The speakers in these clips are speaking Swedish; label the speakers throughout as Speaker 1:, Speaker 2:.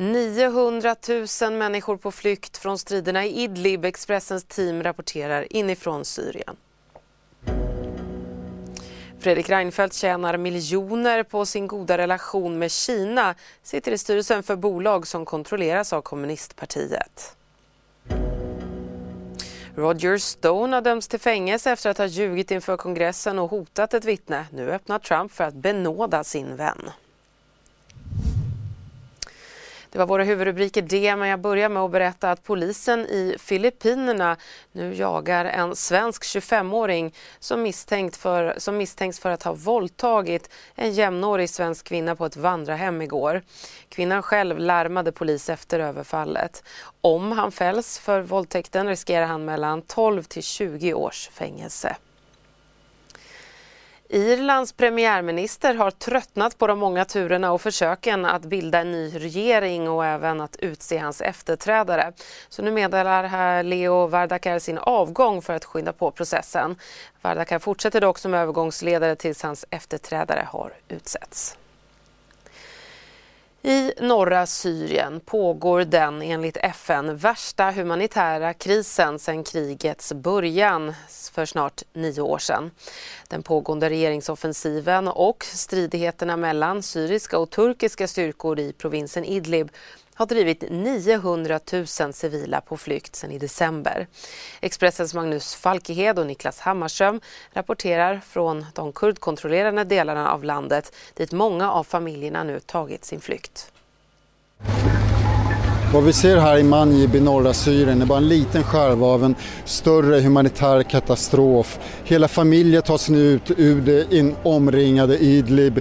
Speaker 1: –900 000 människor på flykt från striderna i Idlib. Expressens team rapporterar inifrån Syrien. Fredrik Reinfeldt tjänar miljoner på sin goda relation med Kina, sitter i styrelsen för bolag som kontrolleras av kommunistpartiet. Roger Stone har dömts till fängelse efter att ha ljugit inför kongressen och hotat ett vittne. Nu öppnar Trump för att benåda sin vän. Det var våra huvudrubriker det, men jag börjar med att berätta att polisen i Filippinerna nu jagar en svensk 25-åring som, misstänkt för, som misstänks för att ha våldtagit en jämnårig svensk kvinna på ett vandrarhem igår. Kvinnan själv larmade polis efter överfallet. Om han fälls för våldtäkten riskerar han mellan 12 till 20 års fängelse. Irlands premiärminister har tröttnat på de många turerna och försöken att bilda en ny regering och även att utse hans efterträdare. Så nu meddelar här Leo Varadkar sin avgång för att skynda på processen. Varadkar fortsätter dock som övergångsledare tills hans efterträdare har utsetts. I norra Syrien pågår den enligt FN värsta humanitära krisen sedan krigets början för snart nio år sedan. Den pågående regeringsoffensiven och stridigheterna mellan syriska och turkiska styrkor i provinsen Idlib har drivit 900 000 civila på flykt sedan i december. Expressens Magnus Falkehed och Niklas Hammarström rapporterar från de kurdkontrollerade delarna av landet dit många av familjerna nu tagit sin flykt.
Speaker 2: Vad vi ser här i Manjib i norra Syrien är bara en liten skärva av en större humanitär katastrof. Hela familjer tar sig nu ut ur det omringade Idlib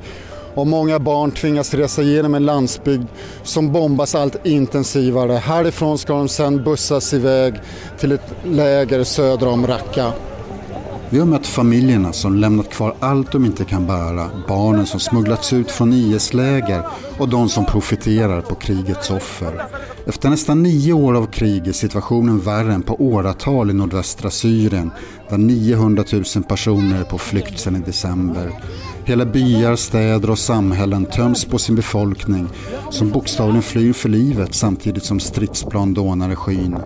Speaker 2: och många barn tvingas resa genom en landsbygd som bombas allt intensivare. Härifrån ska de sedan bussas iväg till ett läger söder om Raqqa. Vi har familjerna som lämnat kvar allt de inte kan bära, barnen som smugglats ut från IS-läger och de som profiterar på krigets offer. Efter nästan nio år av krig är situationen värre än på åratal i nordvästra Syrien där 900 000 personer är på flykt sedan i december. Hela byar, städer och samhällen töms på sin befolkning som bokstavligen flyr för livet samtidigt som stridsplan dånar i skyn.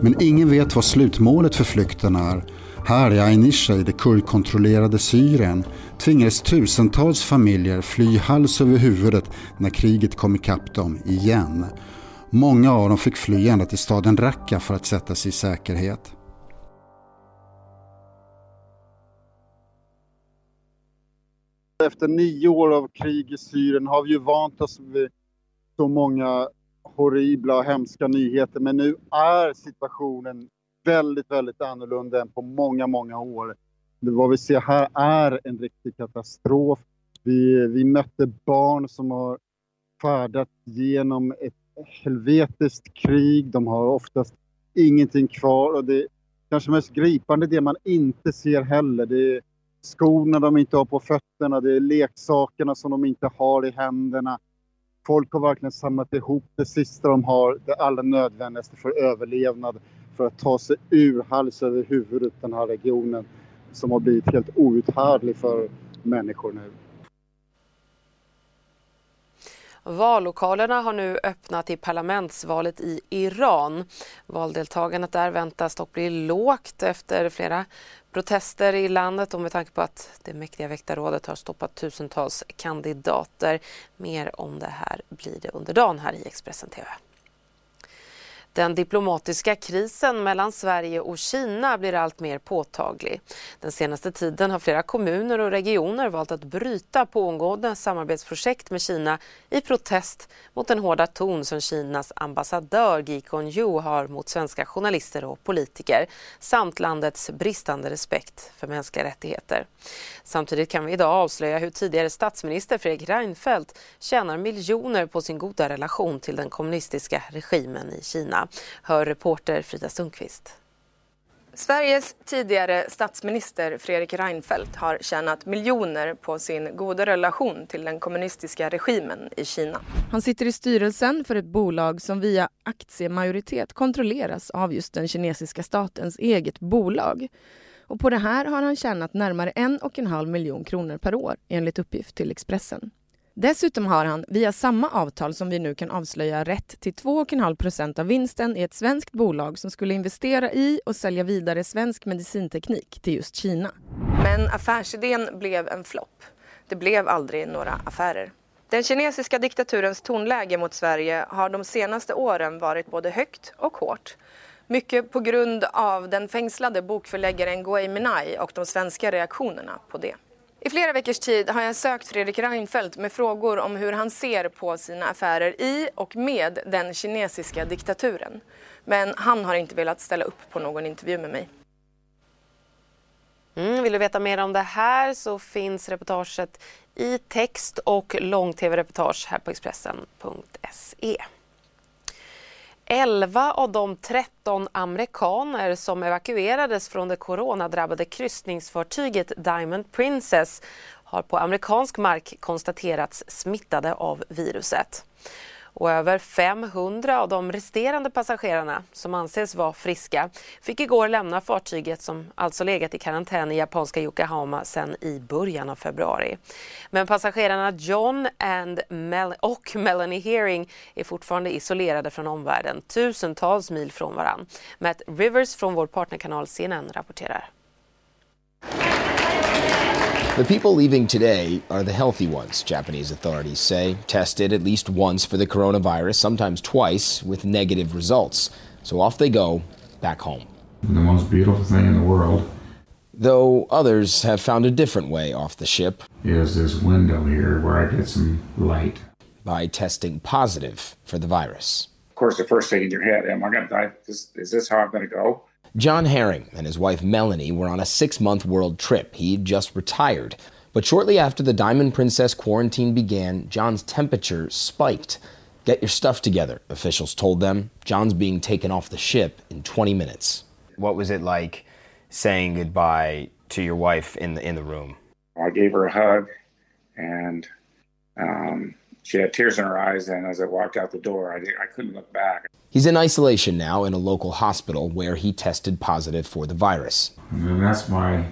Speaker 2: Men ingen vet vad slutmålet för flykten är. Här i Ainisha i det kurdkontrollerade Syrien tvingades tusentals familjer fly hals över huvudet när kriget kom ikapp dem igen. Många av dem fick fly ända till staden Raqqa för att sätta sig i säkerhet. Efter nio år av krig i Syrien har vi ju vant oss vid så många horribla och hemska nyheter men nu är situationen väldigt, väldigt annorlunda än på många, många år. Vad vi ser här är en riktig katastrof. Vi, vi mötte barn som har färdat genom ett helvetiskt krig. De har oftast ingenting kvar och det kanske mest gripande det man inte ser heller. Det är skorna de inte har på fötterna, det är leksakerna som de inte har i händerna. Folk har verkligen samlat ihop det sista de har, det allra nödvändigaste för överlevnad för att ta sig ur hals över huvudet den här regionen som har blivit helt outhärdlig för människor nu.
Speaker 1: Vallokalerna har nu öppnat i parlamentsvalet i Iran. Valdeltagandet där väntas dock bli lågt efter flera protester i landet och med tanke på att det mäktiga väktarrådet har stoppat tusentals kandidater. Mer om det här blir det under dagen här i Expressen TV. Den diplomatiska krisen mellan Sverige och Kina blir allt mer påtaglig. Den senaste tiden har flera kommuner och regioner valt att bryta pågående samarbetsprojekt med Kina i protest mot den hårda ton som Kinas ambassadör Gi Kong-Yu har mot svenska journalister och politiker samt landets bristande respekt för mänskliga rättigheter. Samtidigt kan vi idag avslöja hur tidigare statsminister Fredrik Reinfeldt tjänar miljoner på sin goda relation till den kommunistiska regimen i Kina. Hör reporter Frida Sundqvist.
Speaker 3: Sveriges tidigare statsminister Fredrik Reinfeldt har tjänat miljoner på sin goda relation till den kommunistiska regimen i Kina. Han sitter i styrelsen för ett bolag som via aktiemajoritet kontrolleras av just den kinesiska statens eget bolag. Och på det här har han tjänat närmare en och en halv miljon kronor per år enligt uppgift till Expressen. Dessutom har han, via samma avtal som vi nu kan avslöja, rätt till 2,5 procent av vinsten i ett svenskt bolag som skulle investera i och sälja vidare svensk medicinteknik till just Kina. Men affärsidén blev en flopp. Det blev aldrig några affärer. Den kinesiska diktaturens tonläge mot Sverige har de senaste åren varit både högt och hårt. Mycket på grund av den fängslade bokförläggaren Gui Minai och de svenska reaktionerna på det. I flera veckors tid har jag sökt Fredrik Reinfeldt med frågor om hur han ser på sina affärer i och med den kinesiska diktaturen. Men han har inte velat ställa upp på någon intervju med mig.
Speaker 1: Mm, vill du veta mer om det här så finns reportaget i text och lång-tv-reportage här på Expressen.se. 11 av de 13 amerikaner som evakuerades från det coronadrabbade kryssningsfartyget Diamond Princess har på amerikansk mark konstaterats smittade av viruset och över 500 av de resterande passagerarna som anses vara friska fick igår lämna fartyget som alltså legat i karantän i japanska Yokohama sedan i början av februari. Men passagerarna John and Mel och Melanie Hearing är fortfarande isolerade från omvärlden, tusentals mil från varann. Matt Rivers från vår partnerkanal CNN rapporterar.
Speaker 4: The people leaving today are the healthy ones, Japanese authorities say, tested at least once for the coronavirus, sometimes twice, with negative results. So off they go, back home.
Speaker 5: The most beautiful thing in the world.
Speaker 4: Though others have found a different way off the ship.
Speaker 5: Is this window here where I get some light.
Speaker 4: By testing positive for the virus.
Speaker 6: Of course, the first thing in your head, am I going to die? Is, is this how I'm going to go?
Speaker 4: John Herring and his wife Melanie were on a six month world trip. He'd just retired. But shortly after the Diamond Princess quarantine began, John's temperature spiked. Get your stuff together, officials told them. John's being taken off the ship in 20 minutes.
Speaker 7: What was it like saying goodbye to your wife in the, in the room?
Speaker 6: I gave her a hug, and um, she had tears in her eyes. And as I walked out the door, I, I couldn't look back.
Speaker 4: He's in isolation now in a local hospital where he tested positive for the virus.
Speaker 5: And that's my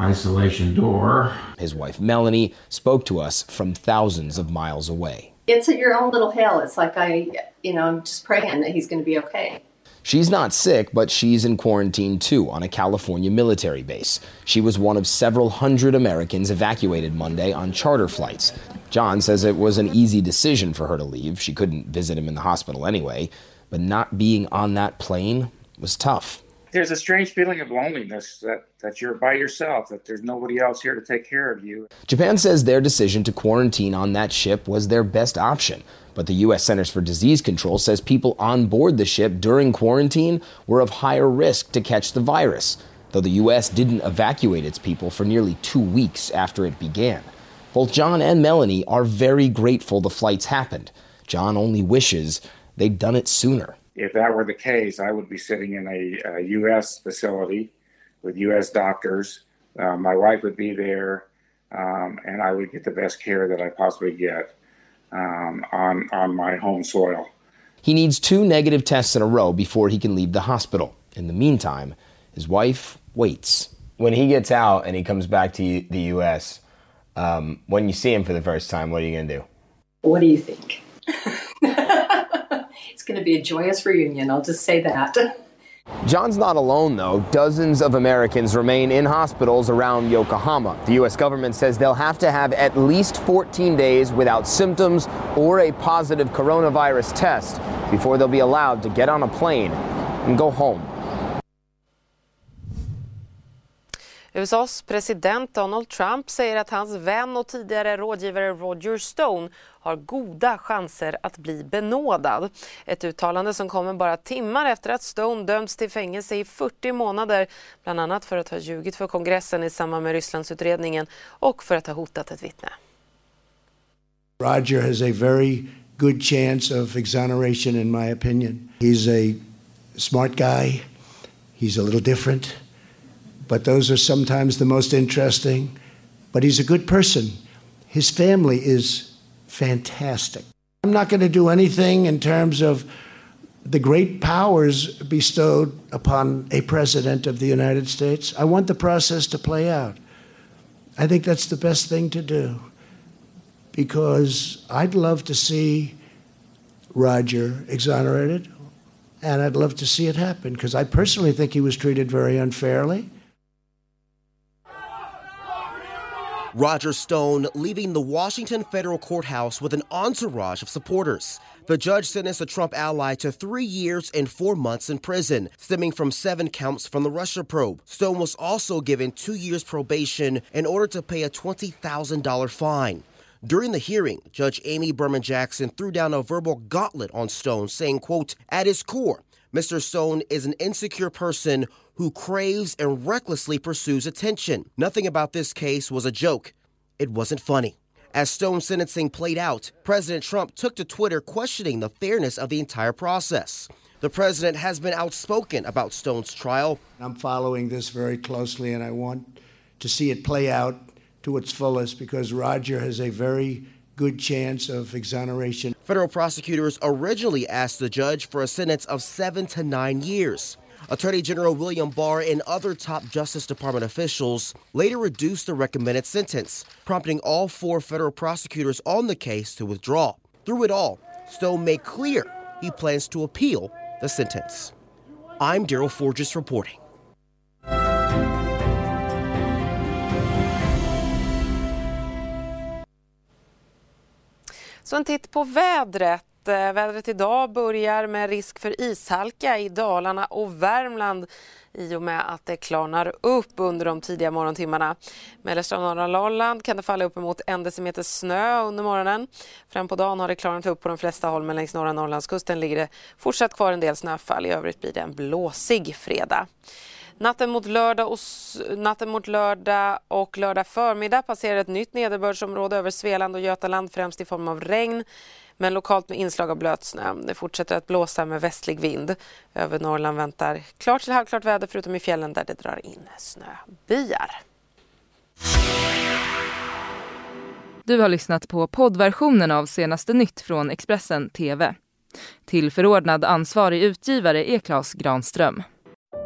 Speaker 5: isolation door.
Speaker 4: His wife Melanie spoke to us from thousands of miles away.
Speaker 8: It's your own little hell. It's like I, you know, I'm just praying that he's going to be okay.
Speaker 4: She's not sick, but she's in quarantine too on a California military base. She was one of several hundred Americans evacuated Monday on charter flights. John says it was an easy decision for her to leave. She couldn't visit him in the hospital anyway, but not being on that plane was tough.
Speaker 6: There's a strange feeling of loneliness that, that you're by yourself, that there's nobody else here to take care of you.
Speaker 4: Japan says their decision to quarantine on that ship was their best option. But the U.S. Centers for Disease Control says people on board the ship during quarantine were of higher risk to catch the virus, though the U.S. didn't evacuate its people for nearly two weeks after it began. Both John and Melanie are very grateful the flights happened. John only wishes they'd done it sooner.
Speaker 6: If that were the case, I would be sitting in a, a U.S. facility with U.S. doctors. Uh, my wife would be there, um, and I would get the best care that I possibly get um, on, on my home soil.
Speaker 4: He needs two negative tests in a row before he can leave the hospital. In the meantime, his wife waits.
Speaker 7: When he gets out and he comes back to the U.S., um, when you see him for the first time, what are you going to do?
Speaker 8: What do you think? it's going to be a joyous reunion, I'll just say that.
Speaker 4: John's not alone, though. Dozens of Americans remain in hospitals around Yokohama. The U.S. government says they'll have to have at least 14 days without symptoms or a positive coronavirus test before they'll be allowed to get on a plane and go home.
Speaker 1: USAs president Donald Trump hans vän och tidigare rådgivare Roger Stone har goda chanser att bli benådad. Ett uttalande som kommer bara timmar efter att Stone dömts till fängelse i 40 månader bland annat för att ha ljugit för kongressen i samband med Rysslandsutredningen och för att ha hotat ett vittne.
Speaker 9: Roger has a very good chance of exoneration in my opinion. He's a smart guy. He's a little different. but those are sometimes the most interesting. But he's a good person. His family is fantastic. I'm not going to do anything in terms of the great powers bestowed upon a president of the United States. I want the process to play out. I think that's the best thing to do because I'd love to see Roger exonerated and I'd love to see it happen because I personally think he was treated very unfairly.
Speaker 10: Roger Stone leaving the Washington federal courthouse with an entourage of supporters. The judge sentenced a Trump ally to three years and four months in prison, stemming from seven counts from the Russia probe. Stone was also given two years probation in order to pay a $20,000 fine. During the hearing, Judge Amy Berman Jackson threw down a verbal gauntlet on Stone, saying, quote, at his core, Mr. Stone is an insecure person who craves and recklessly pursues attention. Nothing about this case was a joke. It wasn't funny. As Stone's sentencing played out, President Trump took to Twitter questioning the fairness of the entire process. The president has been outspoken about Stone's trial.
Speaker 9: I'm following this very closely and I want to see it play out to its fullest because Roger has a very good chance of exoneration.
Speaker 10: Federal prosecutors originally asked the judge for a sentence of seven to nine years. Attorney General William Barr and other top Justice Department officials later reduced the recommended sentence, prompting all four federal prosecutors on the case to withdraw. Through it all, Stone made clear he plans to appeal the sentence. I'm Daryl Forges reporting.
Speaker 1: Så en titt på vädret. Eh, vädret idag börjar med risk för ishalka i Dalarna och Värmland i och med att det klarnar upp under de tidiga morgontimmarna. Mellersta och norra Norrland kan det falla uppemot en decimeter snö under morgonen. Fram på dagen har det klarnat upp på de flesta håll men längs norra Norrlandskusten ligger det fortsatt kvar en del snöfall. I övrigt blir det en blåsig fredag. Natten mot, lördag och, natten mot lördag och lördag förmiddag passerar ett nytt nederbördsområde över Svealand och Götaland främst i form av regn men lokalt med inslag av blötsnö. Det fortsätter att blåsa med västlig vind. Över Norrland väntar klart till halvklart väder förutom i fjällen där det drar in snöbyar.
Speaker 11: Du har lyssnat på poddversionen av senaste nytt från Expressen TV. Till förordnad ansvarig utgivare är Klas Granström.